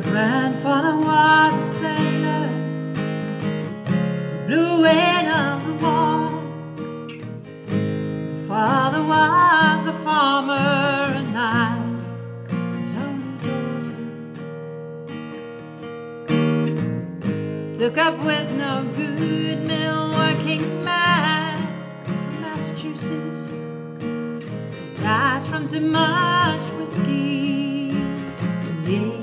grandfather was a sailor, blew in on the war. My father was a farmer, and I his only daughter. Took up with no good mill working man from Massachusetts. Dies from too much whiskey. Gave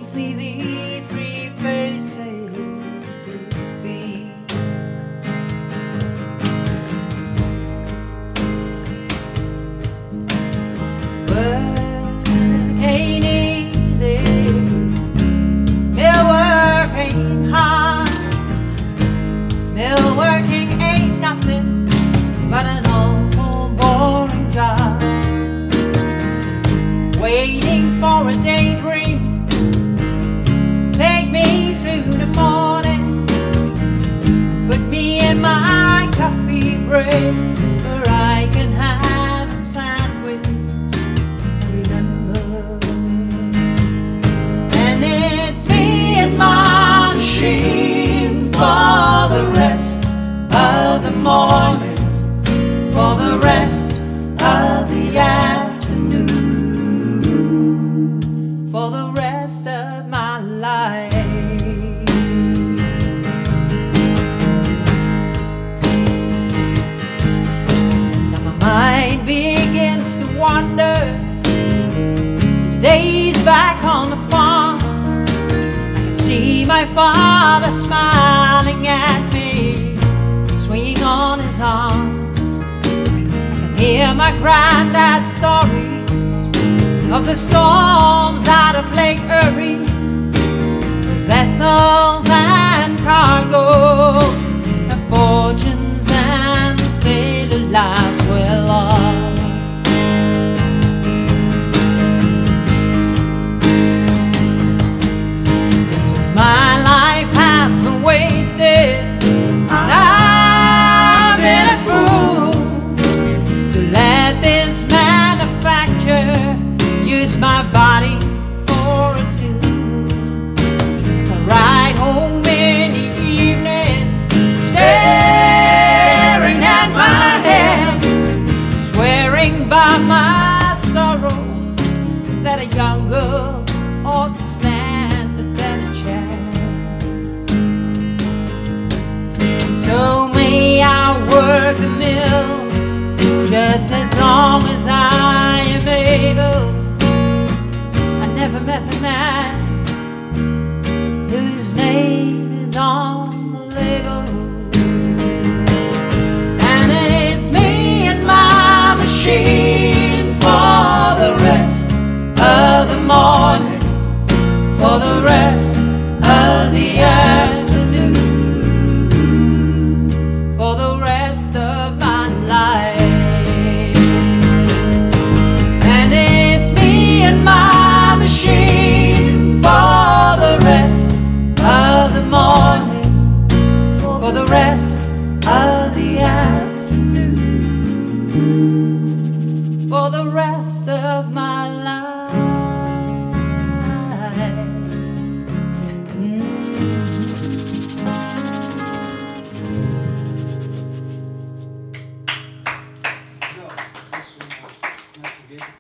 working ain't nothing but an awful boring job. Waiting for a daydream to take me through the morning. Put me in my coffee break my father smiling at me, swinging on his arm. I can hear my granddad's stories of the storms out as long as I am able. I never met the man whose name is on the label. And it's me and my machine of my life.